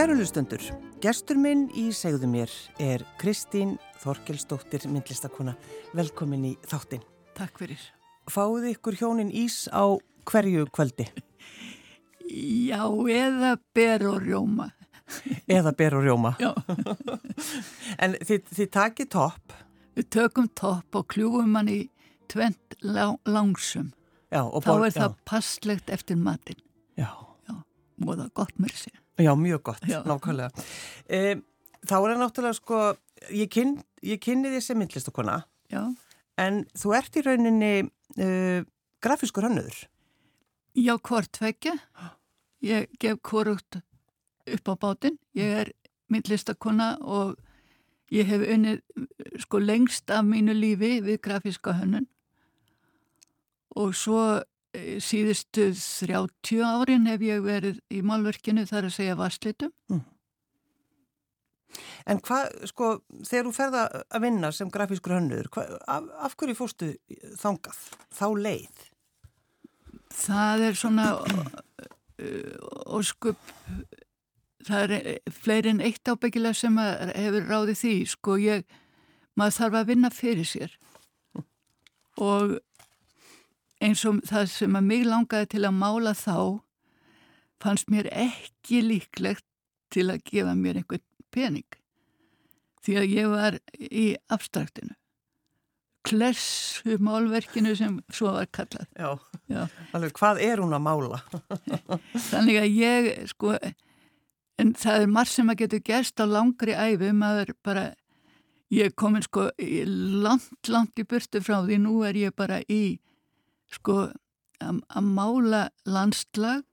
Kæru hlustundur, gestur minn í segðu mér er Kristín Þorkelsdóttir, myndlistakona. Velkomin í þáttinn. Takk fyrir. Fáðu ykkur hjónin ís á hverju kvöldi? Já, eða ber og rjóma. Eða ber og rjóma. Já. en þið, þið takið topp. Við tökum topp og kljúum hann í tvent langsum. Já, Þá er það passlegt eftir matinn. Já. Já, er gott með þessi. Já, mjög gott, Já. nákvæmlega. E, þá er það náttúrulega sko, ég, kyn, ég kynni því sem myndlistakona, en þú ert í rauninni uh, grafískur hannöður. Já, hvort tvekja. Ég gef hvorugt upp á bátinn. Ég er myndlistakona og ég hef unnið sko lengst af mínu lífi við grafíska hönnun og svo síðustu 30 árin hef ég verið í málverkinu þar að segja vasslitum. En hvað, sko, þegar þú ferða að vinna sem grafískur hva, af, af hverju fórstu þangað, þá leið? Það er svona óskup, það er eh, fleiri en eitt ábyggilega sem hefur ráðið því, sko ég, maður þarf að vinna fyrir sér og eins og það sem að mig langaði til að mála þá fannst mér ekki líklegt til að gefa mér einhvern pening því að ég var í abstraktinu klessu málverkinu sem svo var kallað Já, Já. alveg, hvað er hún að mála? Þannig að ég, sko, en það er margt sem að getur gerst á langri æfi, maður bara, ég komin sko langt, langt í burtu frá því, nú er ég bara í, sko, að að mála landslag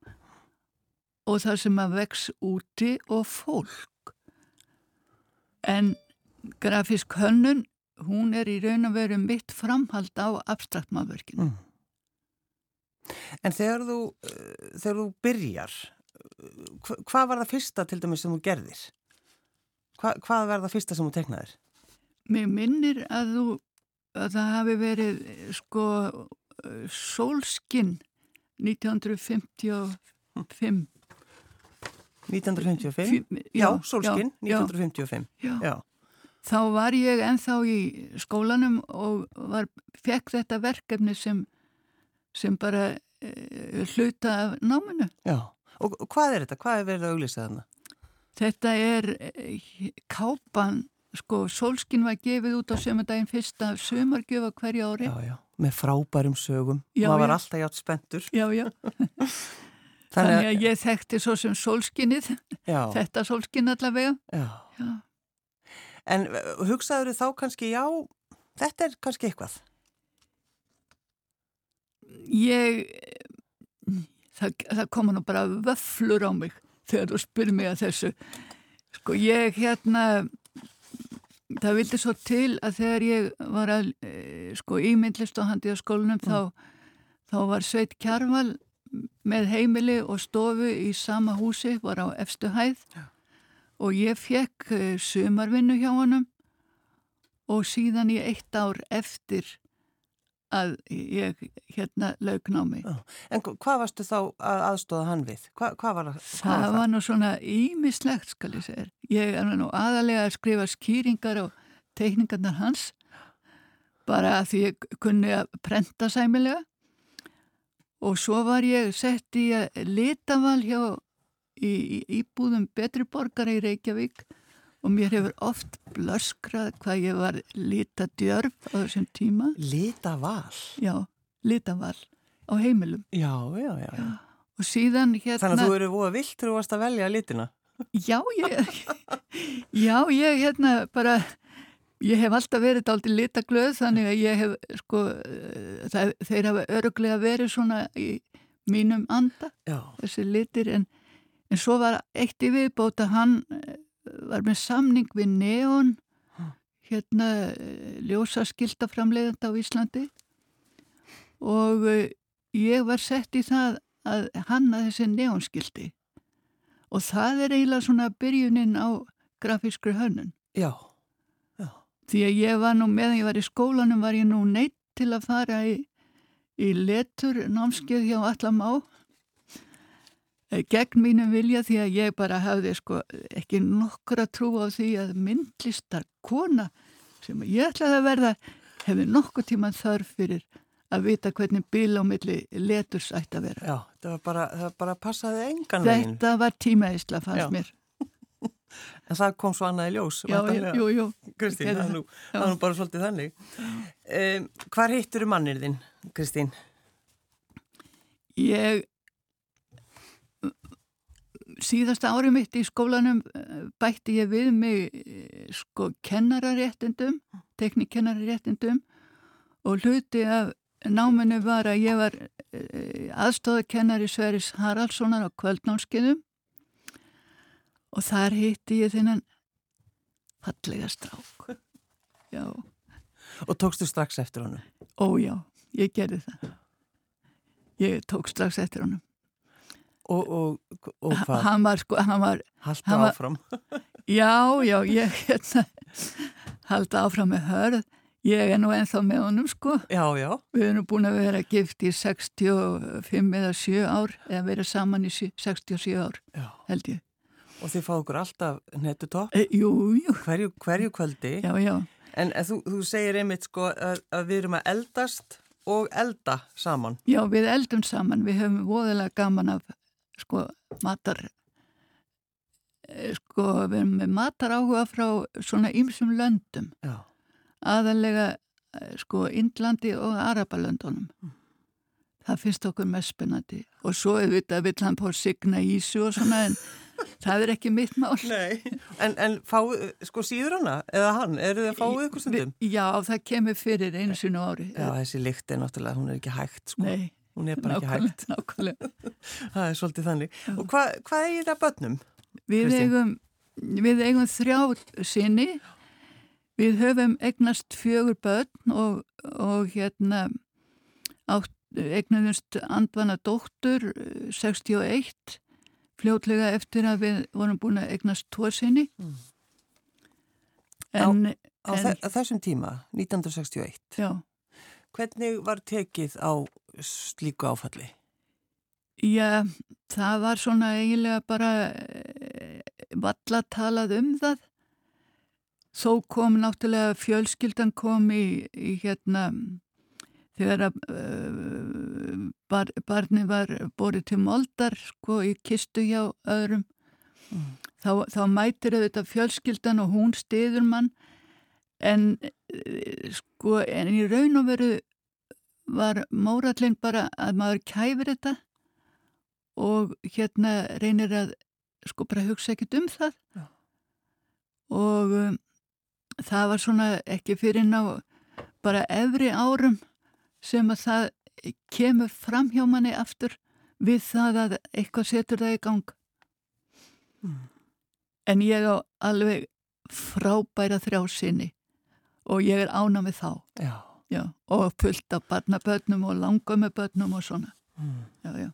og það sem að vex úti og fólk. En grafísk hönnun, hún er í raun og veru mitt framhald á abstraktmálverkinu. Mm. En þegar þú, uh, þegar þú byrjar, hva, hvað var það fyrsta til dæmis sem þú gerðir? Hva, hvað var það fyrsta sem þú teknaðir? Mér minnir að, þú, að það hafi verið sko sólskinn 1955. 1955? Fí- Já, Solskinn, já, 1955. Já. Já. Þá var ég enþá í skólanum og var, fekk þetta verkefni sem, sem bara e, hluta af náminu. Já. Og hvað er þetta? Hvað er verið að auglýsa þarna? Þetta er e, kápan, sko, sólskinn var gefið út á sömundaginn fyrsta sömargjöf á hverju ári. Já, já. Með frábærum sögum. Já, Maður var já. alltaf hjátt spenntur. Já, já. Þannig að ég þekkti svo sem sólskinnið, þetta sólskinn allavega. já. Já. En uh, hugsaður þá kannski, já, þetta er kannski eitthvað. Ég, það, það koma nú bara vöflur á mig þegar þú spyrir mig að þessu. Sko ég hérna, það vildi svo til að þegar ég var að, eh, sko ímyndlist á handið á skólanum þá, þá var Sveit Kjarval með heimili og stofu í sama húsi, var á efstu hæð Já. og ég fekk uh, sumarvinnu hjá honum og síðan í eitt ár eftir að ég hérna laugn á mig. Já. En hva- hvað varstu þá að aðstóða hann við? Hva, hvað var, hvað Það var var nú svona ímislegt skal ég segja. Ég er nú aðalega að skrifa skýringar og teikningarnar hans bara að því ég kunni að prenta sæmilega og svo var ég sett í að litaval hjá í, í íbúðum betri borgara í Reykjavík og mér hefur oft blöskrað hvað ég var litadjörf á þessum tíma. Lita val. Já, litaval á heimilum Já, já, já. já. og síðan hérna... Þannig að þú eru búið vilt varst að velja litina. Já, ég, já, ég hérna bara, ég hef alltaf verið dálítið litaglöð þannig að ég hef, sko, eh, það, þeir hafa öruglega verið svona í mínum anda, Já. þessi litir, en, en svo var eitt í viðbót að hann var með samning við Neon, hérna, eh, ljósaskildaframleiðanda á Íslandi og eh, ég var sett í það að hanna þessi neonskildi og það er eiginlega svona byrjunin á grafískri hönnun. Já. Því að ég var nú, meðan ég var í skólanum, var ég nú neitt til að fara í, í letur námskeið hjá Allam á. Eh, gegn mínum vilja því að ég bara hafði sko ekki nokkura trú á því að myndlistar kona sem ég ætlaði að verða hefði nokkuð tíman þörf fyrir að vita hvernig bíl á milli leturs ætti að vera. Já, það var bara, það bara passaði engan veginn. Þetta var tímaðisla fannst Já. mér. En það kom svo annað í ljós. Já, jú, jú. Kristín, það nú, nú bara svolítið þannig. Um, hvar hittur mannir þinn, Kristín? Ég síðasta árið mitt í skólanum eh, bætti ég við mig eh, sko kennararéttindum, teknikennararéttindum og hluti af náminu var að ég var aðstóðakennari Sveris Haraldssonar á kvöldnálskiðum og þar hitti ég þinnan fallega strák. Já, Og tókstu strax eftir honum? ó já, ég gerði það. Ég tók strax eftir honum. Og, og, og hvað? Hann var sko, hann var Haltu hann var- áfram? Já, já, ég hérna, halda áfram með hörð. Ég er nú ennþá með honum, sko. Já, já. Við erum búin að vera gift í 65 eða 7 ár, eða vera saman í sjö- 67 ár, já. held ég. Og þið fá okkur alltaf netutopp E, jú, jú, hverju, hverju kvöldi. já, já. En, þú, þú segir einmitt sko að, að við erum að eldast og elda saman. Já, við eldum saman, við höfum voðalega gaman af, sko, matar, eh, sko, við erum með matar áhuga frá svona ýmsum löndum. Já. aðalega eh, sko Indlandi og Arabalöndunum það finnst okkur mest spennandi og svo auðvitað vill hann på signa ísu og svona en það er ekki mitt mál Nei. En, en fáu, sko síður hana eða hann, eru þið að fáu ykkur stundum? Já, það kemur fyrir einu sinu ári Já, þessi lykt er náttúrulega, hún er ekki hægt sko. Nei, Hún er bara ekki hægt. nákvæmlega, nákvæmlega. Það er svolítið þannig. Og hvað, hvað er það börnum? Við eigum, við eigum þrjá sinni við höfum eignast fjögur börn og, og hérna átt, eignuðumst andvana dóttur eh, 61 fljótlega eftir að við vorum búin að eignast tvo sinni Mm. en, Á En- þe þessum tíma, 1961, já, hvernig var tekið á slíku áfalli? já, það var svona eiginlega bara e, valla talað um það þó kom náttúrulega fjölskyldan kom í, í hérna þegar að uh, bar, barni var borið til moldar sko í kistu hjá öðrum Mm. þá, þá mætir auðvitað fjölskyldan og hún stiður mann en sko en í raun og veru var mórallin bara að maður kæfir þetta og hérna reynir að sko bara hugsa ekkert um það Já. og um, það var svona ekki fyrir ná bara efri árum sem að það kemur fram hjá manni aftur við það að eitthvað setur það í gang. Mm. En ég á alveg frábæra þrjá sinni og ég er ána með þá. Já. Já, og fullt af barnabötnum og langömmubötnum og svona. Mm. Já, já.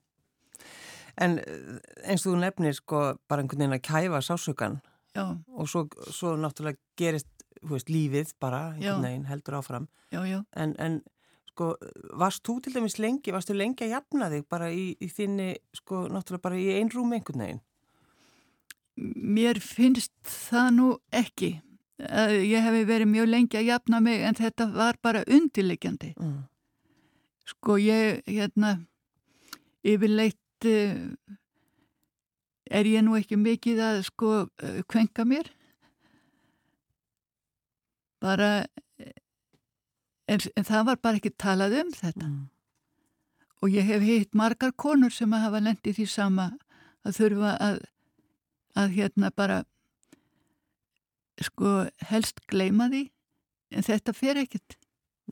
En eh, eins og þú nefnir sko bara einhvern veginn að kæfa sásökan Já, og svo, svo náttúrulega gerist veist, lífið bara veginn heldur áfram. já, já. En, en sko, varst þú til dæmis lengi, varst þú lengi að jafna þig bara í, í þinni, sko, náttúrulega bara í einrúmi einhvern veginn? Mér finnst það nú ekki. Að Ég hefi verið mjög lengi að jafna mig en þetta var bara undirleikjandi. Mm. Sko ég, hérna, yfirleitt uh, er ég nú ekki mikið að sko uh, kvenka mér. Bara, eh, en, en það var bara ekki talað um þetta. Mm. Og ég hef hitt margar konur sem að hafa lendið því sama að þurfa að, að hérna bara, sko, helst gleyma því. En þetta fer ekkert.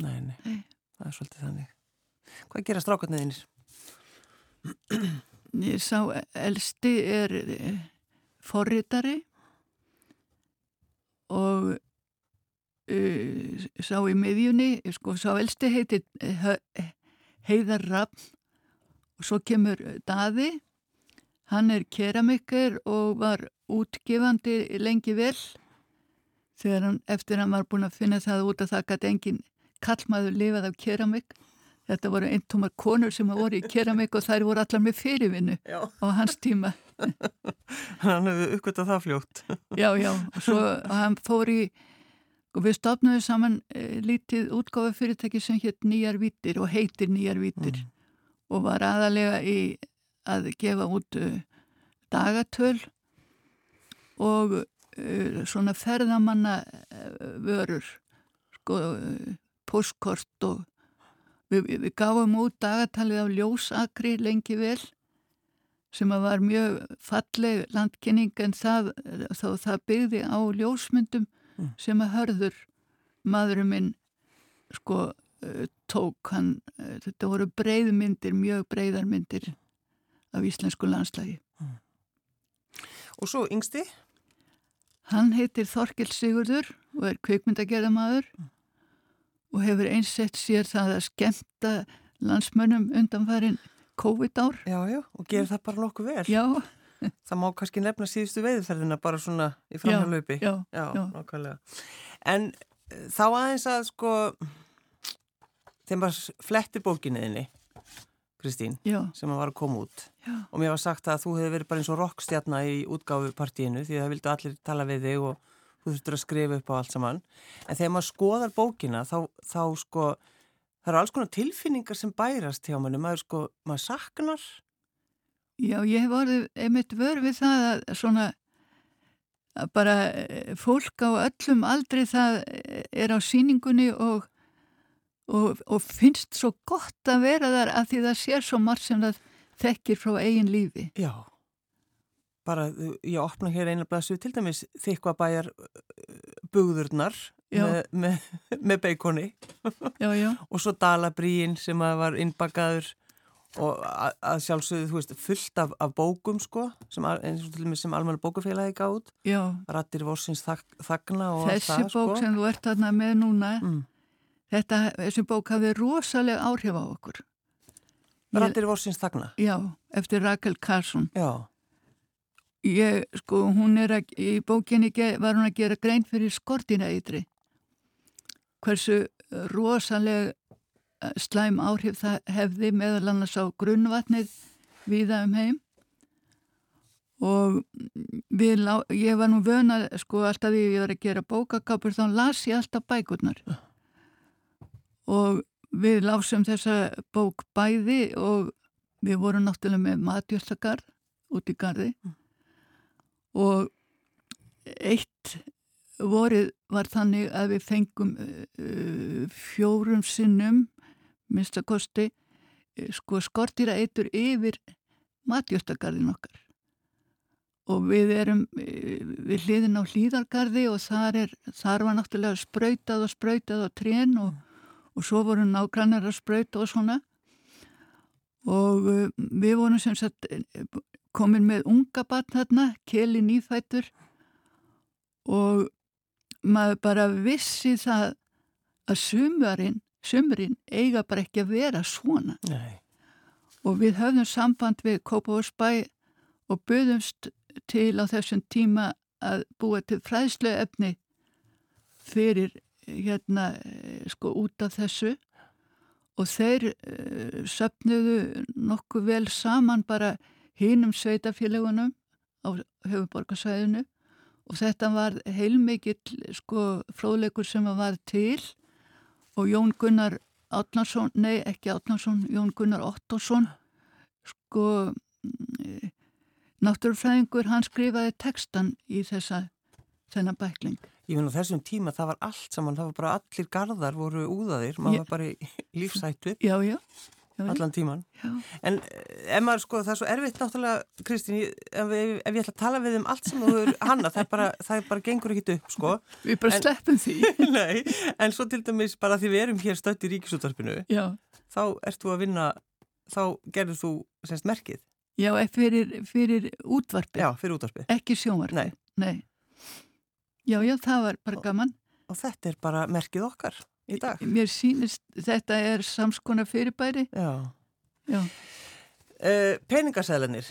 Nei, nei, Nei. það er svolítið þannig. Hvað gera strákarnir þínir? Ég sá elsti er eh, forritari og uh, sá í miðjunni, sko sá elsti heitir uh, Heiðar Raffn og svo kemur Daði, hann er keramiker og var útgefandi lengi vel þegar hann, eftir hann var búin að finna það út að það gæti engin kallmaður lifað af keramik þetta voru eintumar konur sem voru í keramik og þær voru allar með fyrirvinnu Já. á hans tíma. Hann hefur uppgötað það fljótt. Já, já, og svo hann fór í, og við stopnaðum saman e, lítið útgáfa fyrirtæki sem hétt Nýjar Vítir og heitir Nýjar Vítir Mm. og var aðalega í að gefa út uh, dagatöl og svona ferðamanna uh, vörur, sko, uh, postkort og við, við, gáum út dagatalið af ljósakri lengi vel sem að var mjög falleg landkynning en það, þá, það byggði á ljósmyndum Mm. sem að hörður maðurinn minn sko tók hann, þetta voru breyðmyndir, mjög breyðarmyndir af íslensku landslagi. Og svo yngsti? Hann heitir Þorkel Sigurður og er kvikmyndagerðamaður og hefur einsett sér það að skemta landsmönnum undanfærin COVID-ár. Já, já, og gerir það bara nokkuð vel. Já, Það má kannski nefna síðustu veiðferðina bara svona í framhjálaupi. já, já, já. nákvæmlega. En uh, þá aðeins að sko, þeim var fletti bókinniðinni, Kristín, já, sem var að koma út. já, Og mér var sagt að þú hefði verið bara eins og rockstjarna í útgáfupartíinu því það vildu allir tala við þig og þú þurftur að skrifa upp á allt saman. En þegar maður skoðar bókina þá, þá sko, það eru alls konar tilfinningar sem bærast hjá manni. Maður sko, maður saknar. Já, ég hef orðið einmitt vör við það að svona að bara eh, fólk á öllum aldrei það eh, er á síningunni og, og, og finnst svo gott að vera þar að því það sér svo margt sem það þekkir frá eigin lífi. Já. Bara, ég opna hér eina blæsu til dæmis þykva bæjar bugðurnar Já. með, með, með beikoni Já, já, og svo dalabríin sem var innbakaður og að, að sjálfsögðu, þú veist, fullt af, af bókum sko, sem, sem almenna bókafélagi gáð. Rattir Vorsins þak, þagna og Þessi það bók sko. sem þú ert þarna með núna, mm. Þetta, þessi bók hafði rosalega áhrif á okkur. Rattir Vorsins þagna, já, eftir Rakel Karlsson. já, Ég, sko, hún er að, í bókinni var hún að gera grein fyrir skortinaeitri. Hversu rosaleg eh, slæm áhrif það hefði meðal annars á grunnvatnið viða um heim. Og við, ég var nú vöna, sko, alltaf því ég var að gera bókakápur, þá las ég alltaf bækurnar. Og við lásum þessa bók bæði og við vorum náttúrulega með matjöldagarð út í garði. Og eitt vorið var þannig að við fengum uh, fjórum sinnum minnstakosti uh, sko skortýra eitur yfir matjöstagarðin okkar. Og við erum við hliðin á hlýðargarði og þar, er, þar var náttúrulega sprautað og sprautað og trén og, og svo voru nágrannar að sprauta og svona. Og uh, við vorum sem sagt komin með unga batn þarna, keli nýfætur og maður bara vissi það að sumurinn, sumurinn eiga bara ekki að vera svona. Nei, og við höfðum samband við Kópavórsbæ og buðumst til á þessum tíma að búa til fræðslu efni fyrir hérna eh, sko út af þessu. Og þeir uh, söpnuðu nokkuð vel saman bara hinum sveitafélagunum á höfuborgarsvæðinu og þetta var heilmikill sko fróðleikur sem var til. Og Jón Gunnar Átnarsson, nei ekki Átnarsson, Jón Gunnar Ottosson sko mm, náttúrufræðingur, hann skrifaði textan í þessa þennan bækling. Ég finn á þessum tíma það var allt saman, það var bara allir garðar voru úðaðir, maður var bara í lífsættu Já, já. já, allan tíman. já. En eh, ef maður sko, það er svo erfitt náttúrulega, Kristín, ef, ef, ég ætla að tala við um allt sem þú er hanna, það er bara, það er bara gengur ekkit upp, sko. Við bara En- sleppum því. Nei, en svo til dæmis bara því við erum hér stödd í ríkisúttarpinu, þá ert þú að vinna, þá gerður þú semst merkið, já, fyrir, fyrir útvarpi, já, fyrir úttarpið. ekki sjónvarpi. Já, já, það var bara gaman. Og þetta er bara merkið okkar í dag. Mér sýnist, þetta er samskona fyrirbæri. Já. Já, Uh, peningasæðlanir,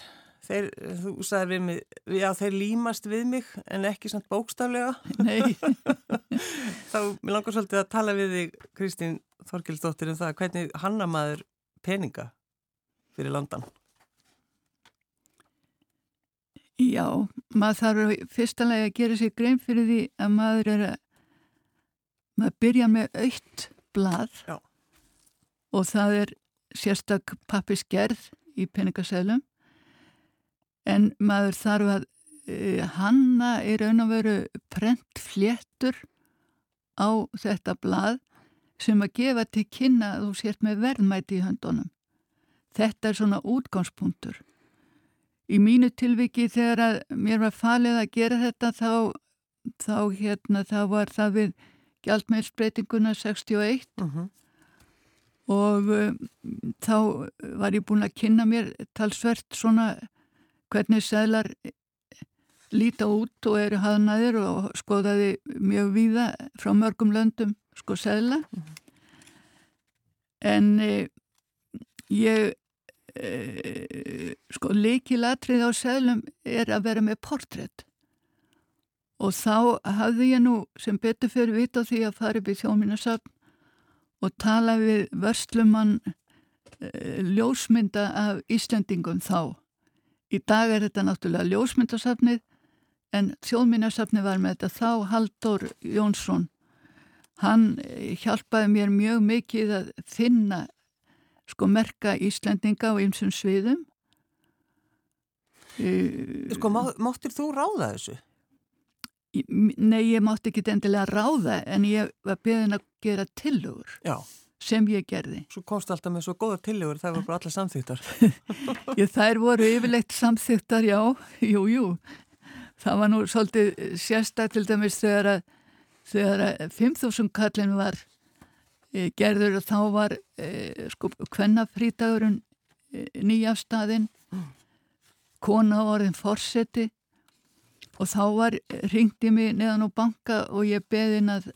þeir, þú sagði við mig, já þeir límast við mig en ekki samt bókstaflega. Nei. Þá, mér langar svolítið að tala við þig, Kristín Þorkilsdóttir, um það hvernig hanna maður peninga fyrir landan. Já, maður þarf fyrstulega að gera sér grein fyrir því að maður er að maður byrja með aukt blað Já. og það er sérstak pappisgerð í peningasælum en maður þarf að uh, hanna í raun og veru prent fléttur á þetta blað sem að gefa til kynna að þú sért með verðmæti í höndunum. Þetta er svona útgangspunktur. Í mínu tilviki þegar að mér var falið að gera þetta þá, þá, hérna, þá var það við gjaldmeilsbreytinguna 61 Uh -huh. og um, þá var ég búin að kynna mér talsvert svona hvernig seglar líta út og eru haðnaðir og skoðaði mjög víða frá mörgum löndum sko segla en e, ég e, sko leikilatrið á seglum er að vera með portrétt og þá hafði ég nú sem betur fyrir vita því að fara upp í þjóminasafn og tala við vörslumann e, ljósmynda af Íslandingum þá. Í dag er þetta náttúrulega ljósmyndasafnið en þjóðmynasafnið var með þetta þá Haldur Jónsson. Hann e, hjálpaði mér mjög mikið að finna sko merka Íslandinga á ymsum sviðum. E, Sko, má, máttir þú ráða þessu? Nei, ég mátti ekki endilega ráða en ég var beðin að gera tillögur Já. sem ég gerði. Svo komst alltaf með svo góðar tillegur, það var bara allar samþýttar. Þær voru yfirleitt samþyktar, já, jú, jú. Það var nú svolítið sérstak til dæmis þegar að, þegar að 5.000 kallin var gerður og þá var sko kvennafrítagurinn e, nýjafstaðinn, kona orðin forseti og þá var, ringdi mig neðan á banka og ég beðin að,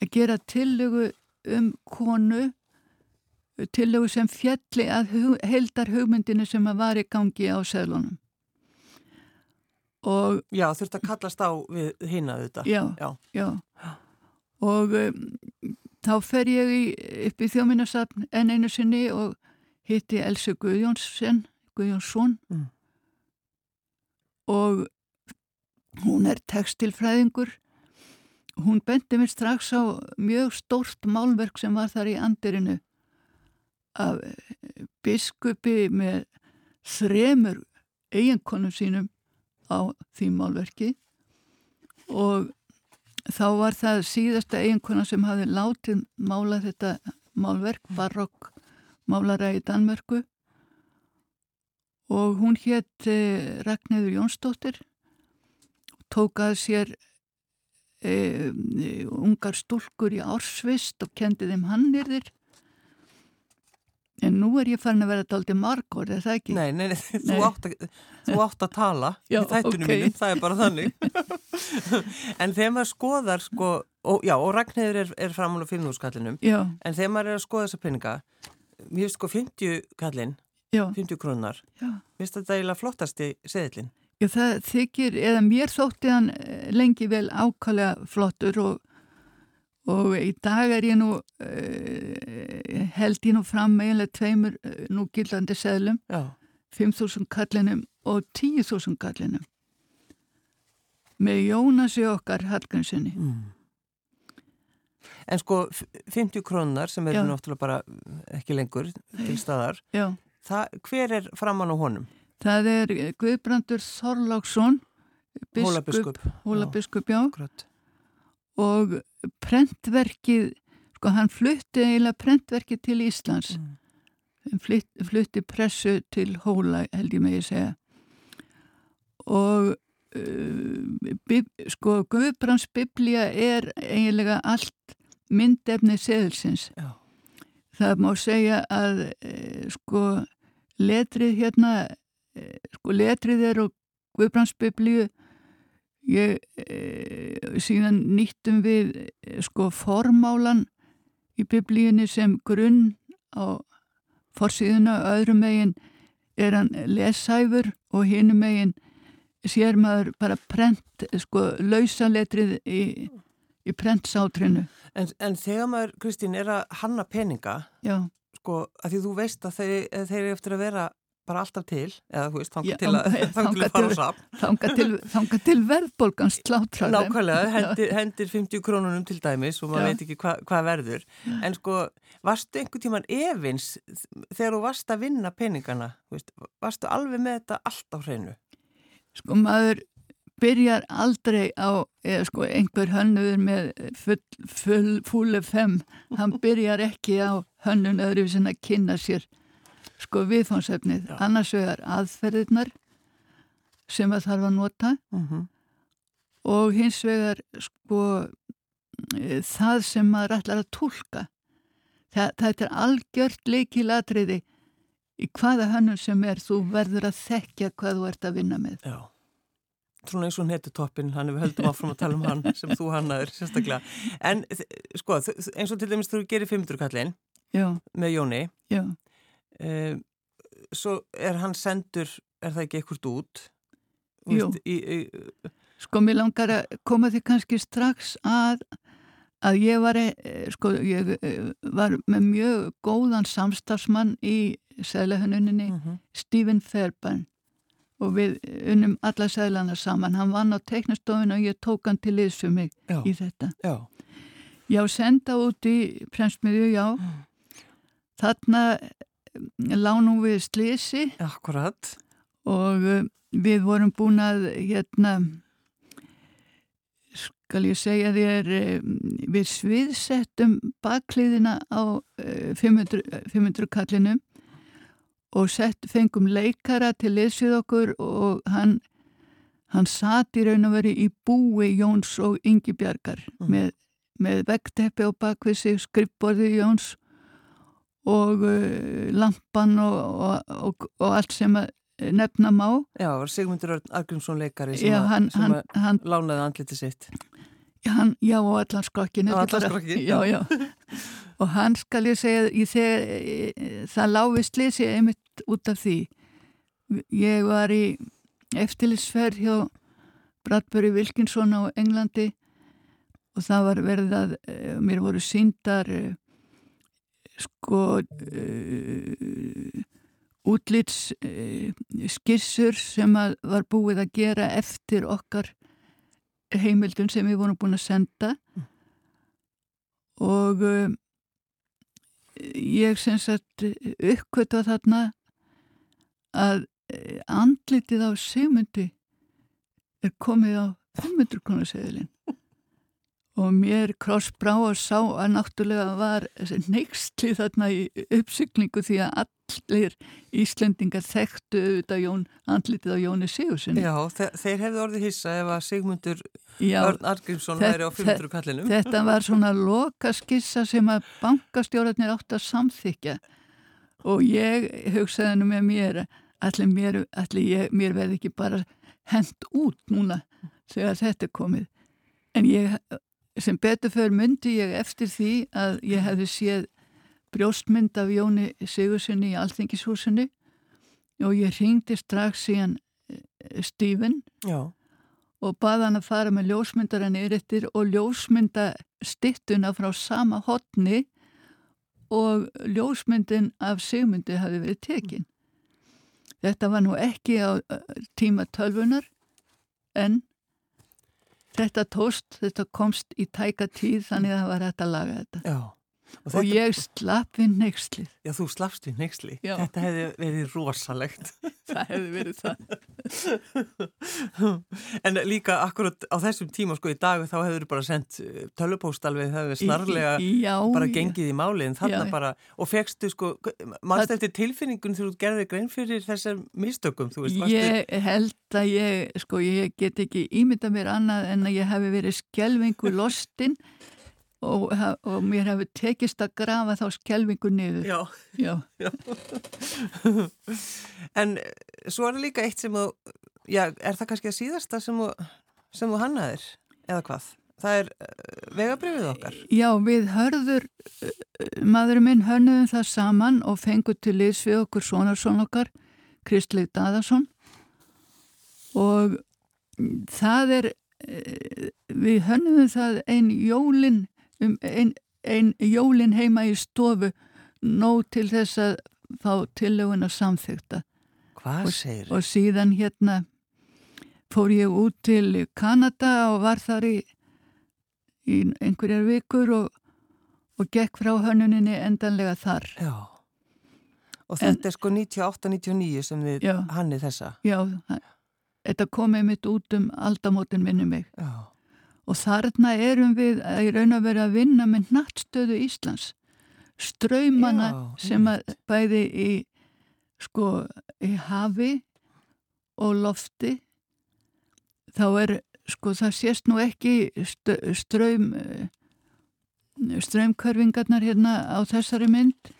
að gera tillögu um konu, tillögu sem fjalli að hug, heldar hugmyndinu sem að var í gangi á seglunum. Og, Já, þurft að kallast á við hina þetta. já, Já. já. Og um, þá fer ég í, upp í þjóminnarsafn enn einu sinni og hitti Elsu Guðjónsson, Guðjónsson Mm. og hún er textilfræðingur. Hún bendi mér strax á mjög stórt málverk sem var þar í andirinu af eh, biskupi með þremur eiginkonum sínum á því málverki og þá var það síðasta eiginkona sem hafi látið mála þetta málverk, barokk málara í Danmörku. Og hún hétt eh, Ragnæður Jónsdóttir tók að sér e, ungar stúlkur í ársvist og kendi þeim hannirðir nú er ég farin að vera dálítið margór, er það ekki? Nei, nei, nei, þú, Nei. Átt að, þú átt að tala Já, í þættunum ok. mínum, það er bara þannig. en þegar maður skoðar, sko, og, já, og Ragnhildur er, er framan á 5.000 kallinum, Já, en þegar maður er að skoða þessa peninga, mér finnst sko 50 kallin, já, 50 krónar, mér finnst þetta eiginlega flottasti seðlinn. Já, það þykir, eða mér þótti hann eh, lengi vel ákvæmlega flottur og, og í dag er ég nú, uh, held ég nú fram eiginlega tveimur uh, nú gildandi seðlum, Já, 5.000 kallinum og 10.000 kallinum. Með Jónasi okkar Hallgrimssoni. mm. En sko, f- 50 krónar sem eru Já. náttúrulega bara ekki lengur til staðar, Já, það, hver er framan á honum? það er Guðbrandur Þorláksson, Hólabiskup. Hólabiskup, já. Akkurat. Og prentverkið, sko hann flutti eiginlega prentverkið til Íslands Mm. flutti, flutti pressu til Hóla held ég megi segja og uh, bib, sko Guðbrands biblía er eiginlega allt myndefni seðilsins Já. það má segja að uh, sko letrið hérna uh, sko letrið er og Guðbrands biblíu ég uh, síðan nýttum við uh, sko formálan í biblíunni sem grunn á forsíðuna öðrum megin er hann lesæfur og hinum megin sér maður bara prent, sko, lausaletrið í, í prentsátrinu. En, en þegar maður, Kristín, er að hanna peninga, Já. sko, að því þú veist að þeir, þeir eru eftir að vera bara alltaf til, eða þú veist, þanga Já, til að, þanga til að fara sap. Þanga til, verðbólgan slátrar. þeim. Nákvæmlega, hendir, hendir 50 krónunum til dæmis og maður Já. veit ekki hva, hvað verður. En sko, varstu einhver tíman efins þegar þú varst að vinna peningana? Veist, varstu alveg með þetta allt á hreinu? Sko maður byrjar aldrei á, eða sko einhver hönnuður með full, full, full FM, hann byrjar ekki á hönnun öðru sem að kynna sér sko viðfónsefnið, annars vegar aðferðirnar sem að þarf að nota Mm -hmm. og hins vegar sko e, það sem maður ætlar að tólka. Það, það er algjört leikilatriði í hvaða hönnun sem er þú verður að þekkja hvað þú ert að vinna með. Já. Svona eins og netutoppin, hann við höldum áfram að tala um hann sem þú hannaður sérstaklega. En sko, eins og til dæmis þú gerir 500 kallinn Já, með Jóni, já. Um, svo er hann sendur, er það ekki eitthvað út? Jú. Veist, í, í, Sko, mér langar að koma því kannski strax að, að ég var, eh, sko, ég eh, var með mjög góðan samstafsmann í sæðlehönnuninni, mm Stephen Fairbairn og við unnum alla sæðlana saman. Hann vann á teiknastofinu og ég tók hann til liðs fyrir mig Já, í þetta. já. Já, senda út í prensmiðju, já. Þarna eh, lánum við slisi Akkurat. og uh, við vorum búin að hérna skal ég segja þér uh, við sviðsettum bakliðina á uh, 500, 500 kallinum og sett, fengum leikara til liðsvið okkur og hann hann sat í raun og veri í búi Jóns og Ingi Bjargar Mhm. með, með vegteppi á bakvið sig, skrippborði Jóns og uh, lampan og, og, og, og allt sem að nefna má. Já, var Sigmundur Argrímsson leikari sem, Já, að, hann, sem hann, að hann, lánaði andliti sitt. hann, já, og allan skokkin. Og allan skrokkinn, Já, já. og hann skal ég segja, í þegar, e, það láfi slisi einmitt út af því. Ég var í eftirlitsferð hjá Bradbury Wilkinson á Englandi og það var verið að, e, mér voru síndar e, sko uh, útlits uh, skissur sem var búið að gera eftir okkar heimildun sem við vorum búin að senda. Og uh, ég sem sagt uppkvöta þarna að andlitið á Sigmundi er komið á 500 konarsegðilinn og mér krossbrá og sá að náttúrulega var neykstli þarna í uppsyklingu því að allir Íslendingar þekktu auðvitað Jón, andlitið á Jóni Sigurssoni. Já, þe þeir hefðu orðið hissa ef að Sigmundur Já, Örn Argrímsson væri á 500 kallinum. þetta var svona loka skissa sem að bankastjórnarnir átt að samþykja og ég hugsaði nú með mér allir mér, allir ég, mér verði ekki bara hent út núna þegar þetta er komið. En ég, sem betur fyrir myndi ég eftir því að ég hefði séð brjóstmynd af Jóni Sigurssoni í Alþingishúsinu og ég ringdi strax síðan eh, Stephen Já, og baða hann að fara með ljósmyndaran yfir og ljósmynda stittuna frá sama hotni og ljósmyndin af sigmyndi hafi verið tekin. Þetta var nú ekki á uh, tíma tölvunar en þetta tóst, þetta komst í tæka tíð þannig að það var hægt að laga þetta. já. Og, þetta, ég slapp við neykslið. Já, þú slafst við neyksli. Já. Þetta hefði verið rosalegt. Það hefði verið það. en líka akkurat á þessum tíma sko í dag þá hefur þú bara sendt tölupóst alveg það hefur snarlega já, bara gengið í máli en þarna Já. bara, og fegstu sko mannst eftir tilfinningun þú gerði grein fyrir þessar mistökum, þú veist, Ég held að ég, sko, ég get ekki ímynda mér annað en að ég hef verið skelvingu lostin og, og mér hefur tekist að grafa þá skelvingu niður. Já, Já. en eh, svo er það líka eitt sem þú, já, er það kannski að síðasta sem þú, sem þú hannaðir, eða hvað? Það er uh, vegabrifið okkar. Já, við hörður, uh, maðurinn minn hörnuðum það saman og fengur til liðs við okkur svona okkar, Kristleik Daðarsson og það er eh, við hönnum það einn jólin um einn ein jólin heima í stofu nóg til þess að fá tillögun að samþykta Hvað segir? og síðan hérna fór ég út til Kanada og var þar í, í einhverjar vikur og, og gekk frá hönnuninni endanlega þar. Já. Og þetta en, er sko 98-99 sem við já, hanni þessa. Já, þetta komið mitt út um aldamótin minni mig. Já. Og þarna erum við í raun að vera að vinna með nattstöðu Íslands. Ströymana sem að bæði í, sko, í hafi og lofti. Þá er, sko, það sést nú ekki ströym ströymkörfingarnar hérna á þessari mynd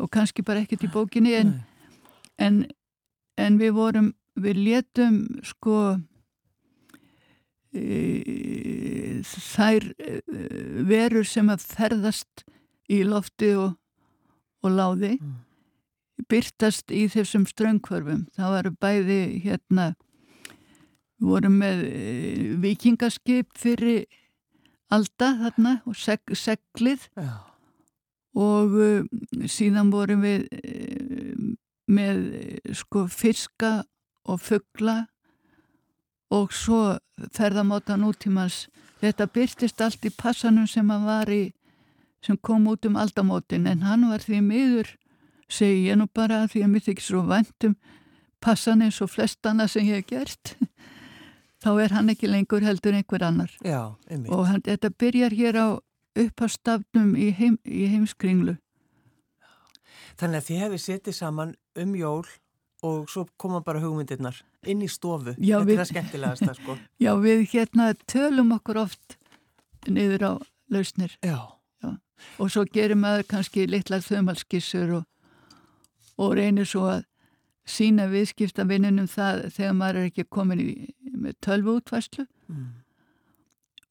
og kannski bara ekkert í bókinni en, en, en við vorum við letum sko þær e, verur sem að ferðast í lofti og, og láði mm. byrtast í þessum ströngkvörfum það varu bæði hérna við vorum með e, vikingaskip fyrir alda þarna og seg, seglið Já. og uh, síðan vorum við með sko fiska og fuggla og svo ferðamáta nútímans. Þetta byrtist allt í passanum sem hann var í sem kom út um aldamótin. En hann var því miður segi ég nú bara því að mér þykir svo vandum passan eins og flestana sem ég hef gert þá er hann ekki lengur heldur einhver annar. Já, og hann, þetta byrjar hér á upphastafnum í, heim, í heimskringlu. Þannig að þið hefði setið saman um jól og svo koma bara hugmyndirnar inn í stofu, Já, þetta við- er það skemmtilegasta sko. Já, við hérna tölum okkur oft niður á lausnir. Já, og svo gerir maður kannski litla þaumalskissur og, og reynir svo að sína viðskiptavinnunum það þegar maður er ekki komin í tölvu útvæslu mm.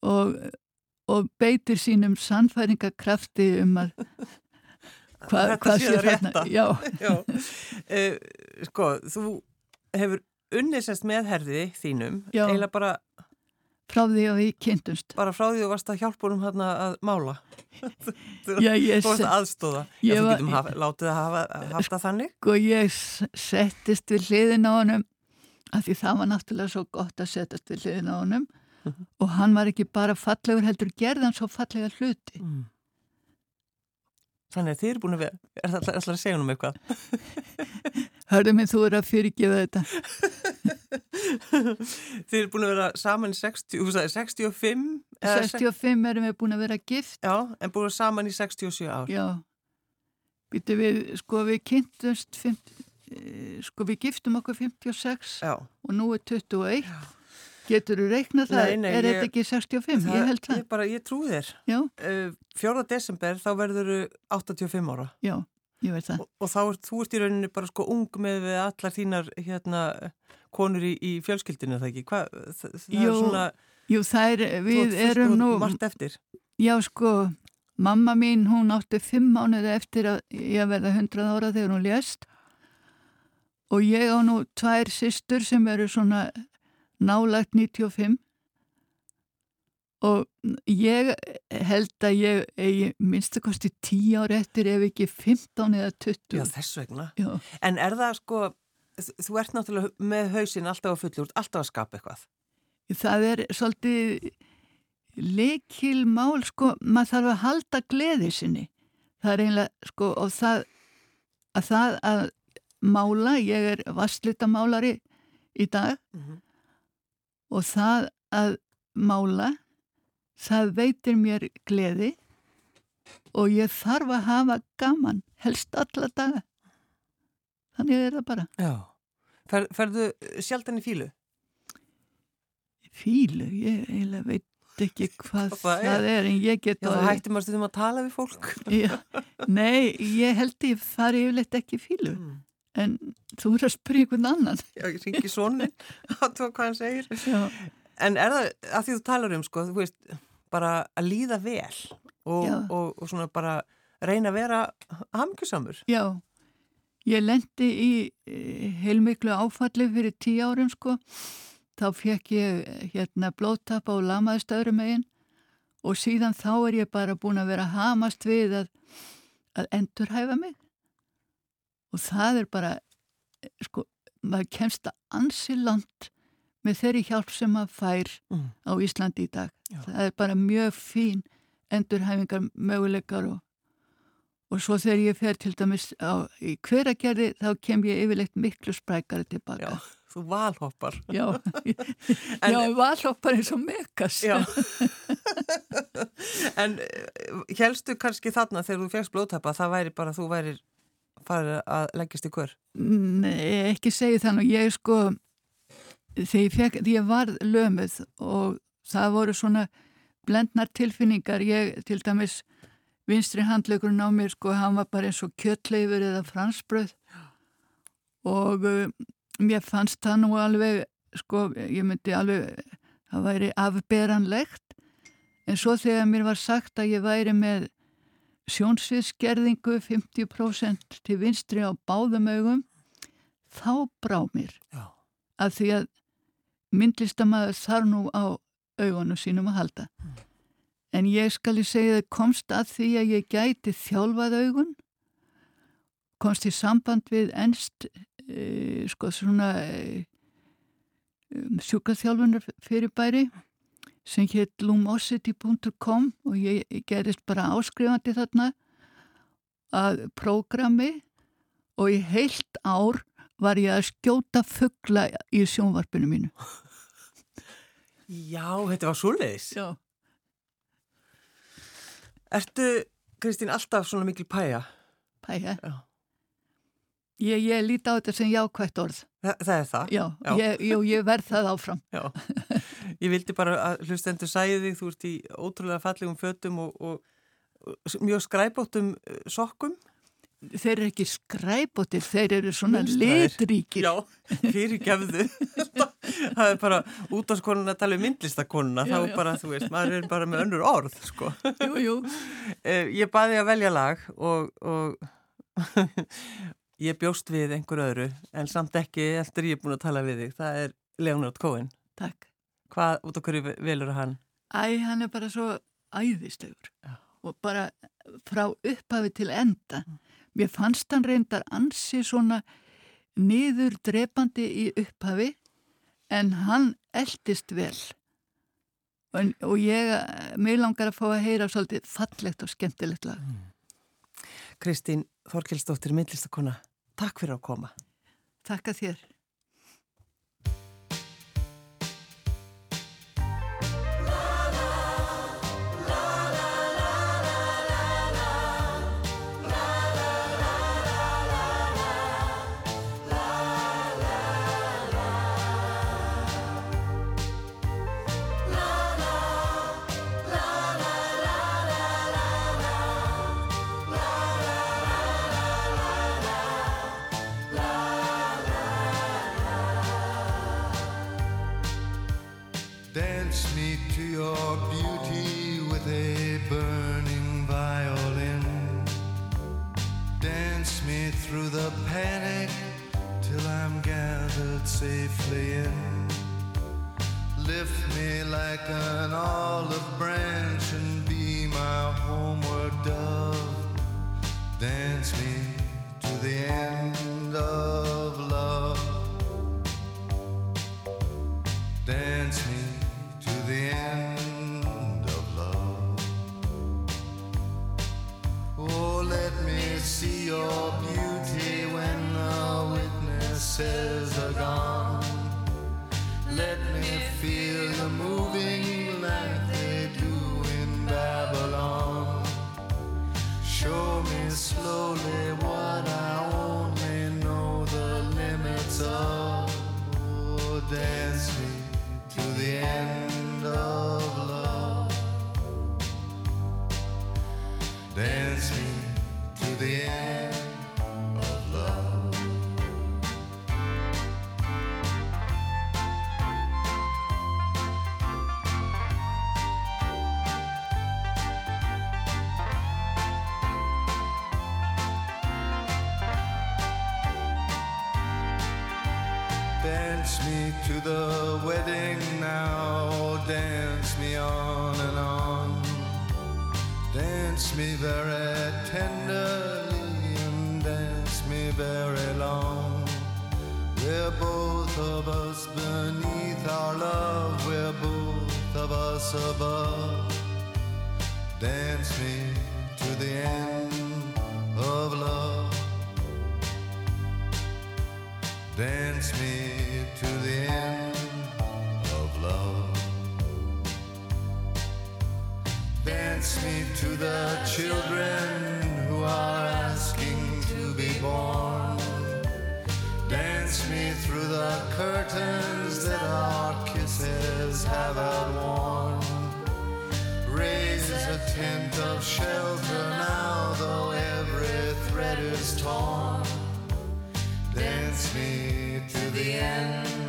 og, og beitir sínum sannfæringakrafti um að hva, Þetta hvað sé það rétta. Já, Já, uh, sko, þú hefur unnið sérst með herði þínum, Já. eiginlega bara, frá því að við kynntumst bara frá því þú varst að hjálpa honum hérna að mála. Já, ég, Þú varst se- að aðstóða. Já, Ég þú getum haf, látið að hafa, haft það þannig. sko ég settist við hliðin á honum af því það var náttúrulega svo gott að settast við hliðin á honum Mhm. og hann var ekki bara fallegur heldur gerðan svo fallega hluti Mm. Þannig að þið eru búin að vera, er það alltaf að segja um eitthvað? Hörðu mig, þú er að fyrirgefa þetta þið eru búin að vera saman í 60, þú sagði 65? eða sex- 65 erum við búin að vera gift Já, en búin að vera saman í 67 ár. Já Býtu við, sko við kynntumst 50, eh, sko við giftum okkur 56 Já. og nú er 21 Getur þú reiknað það? Nei, nei, er ég- þetta ekki 65? ég held það Ég, bara, ég trú þér. Já, Uh, 4. desember þá verður þú 85 ára. já, ég veit það Og, og þá er þú ert í rauninni bara sko ung með allar þínar hérna konur í, í fjölskyldinu það ekki? Hva, það, það Jú, er svona, Jú, þær, þú við erum nú margt eftir. Já, sko, mamma mín, hún átti fimm mánuði eftir að ég verða 100 ára þegar hún lést og ég á nú tvær systur sem eru svona nálagt 95 og ég held að ég eigi minnstakosti 10 ára eftir ef ekki 15 eða 20. Já, þess vegna. Já, En er það sko, þú ert náttúrulega með hausinn alltaf að fullur, alltaf að skapa eitthvað. það er svolítið leikil mál, sko, maður þarf að halda gleði sinni. Það er einlega, sko, og það að það að mála, ég er vastlítamálari í dag Mm -hmm. og það að mála, það veitir mér gleði og ég þarf að hafa gaman, helst alla daga. Þannig er það bara. Já. Fer, ferðu sjaldan í fílu? Fílu, ég eiginlega veit ekki hvað það það er, en ég get Já, það hættum að stundum að tala við fólk. Já, nei, ég held ég fari yfirleitt ekki í fílu, Mm. en þú er að spyrja einhvern annan. Já, ég ringi svonin að tók hvað hann segir. Já, En er það, að því þú talar um, sko, þú veist, bara að líða vel og, og, og svona bara reyna að vera hamkjusamur. já, Ég lendi í e, heilmiklu áfalli fyrir tíu árum sko. Þá fekk ég hérna blóttap á lamaðstöðrum meginn og síðan þá er ég bara búin að vera hamast við að, að endurhæfa mig. Og það er bara, sko, maður kemst að ansi land með þeirri hjálp sem maður fær mm. á Íslandi í dag. Já. Það er bara mjög fín endurhæfingar möguleikar og, og svo þegar ég fer til dæmis á, í hveragerði þá kem ég yfirleitt miklu sprækari tilbaka. Já, þú valhoppar. Já, en, já valhoppar eins og mekas. En helstu kannski þarna þegar þú fegst blóðtappa það væri bara þú væri farið að leggjast í hver? Nei, ekki segi þannig. Ég sko, þegar ég, fekk, ég var lömuð og það voru svona blendnar tilfinningar. Ég til dæmis vinstri handlegurinn á mér sko, hann var bara eins og kjöttleifur eða fransbröð og uh, mér fannst það nú alveg, sko, ég myndi alveg, það væri afberanlegt en svo þegar mér var sagt að ég væri með sjónsviðskerðingu 50% til vinstri á báðum augum þá brá mér Já. að því að myndlistamæður þar nú á augunum sínum að halda. Mm. En ég skal í segja að komst að því að ég gæti þjálfað augun, komst í samband við ennst e, sko svona e, um, sjúkaþjálfunar fyrirbæri sem hétt lumosity.com og ég, ég gerist bara áskrifandi þarna að prógrami og í heilt ár var ég að skjóta fuggla í sjónvarpinu mínu. Já, þetta var svo leiðis. Já. Ertu, Kristín, alltaf svona mikil pæja? Pæja? Já. Ég, ég líti á þetta sem jákvægt orð. Þa, það er það? Já, Já. Ég, jú, ég verð það áfram. Já, ég vildi bara að hlustendur sæði þig, þú ert í ótrúlega fallegum fötum og, og mjög skræbótum eh, sokkum þeir eru ekki skræbotir, þeir eru svona litríkir. Já, fyrir gefðu. það er bara út á skonuna að tala um myndlistakonuna, þá er bara, þú veist, maður er bara með önnur orð, sko. Jú, jú. Eh, ég baði að velja lag og, og ég bjóst við einhver öðru, en samt ekki eftir ég er búin að tala við þig. Það er Leonard Cohen. Takk. Hvað út á hverju velur hann? Æ, hann er bara svo æðislegur Já. og bara frá upphafi til enda. Mm Mér fannst hann reyndar ansi svona niður drepandi í upphafi en hann eldist vel og, og ég, mér langar að fá að heyra svolítið fallegt og skemmtilegt lag. Mm. Kristín Þorkilsdóttir, myndlistakona, takk fyrir að koma. Takk að þér. an olive branch and be my homeward dove. Dance me to the end of love. Dance me. We're both of us beneath our love, we're both of us above. Dance me to the end of love. Dance me to the end of love. Dance me to the children who are asking to be born. Dance me through the curtains that our kisses have outworn. Raise a tent of shelter now, though every thread is torn. Dance me to the end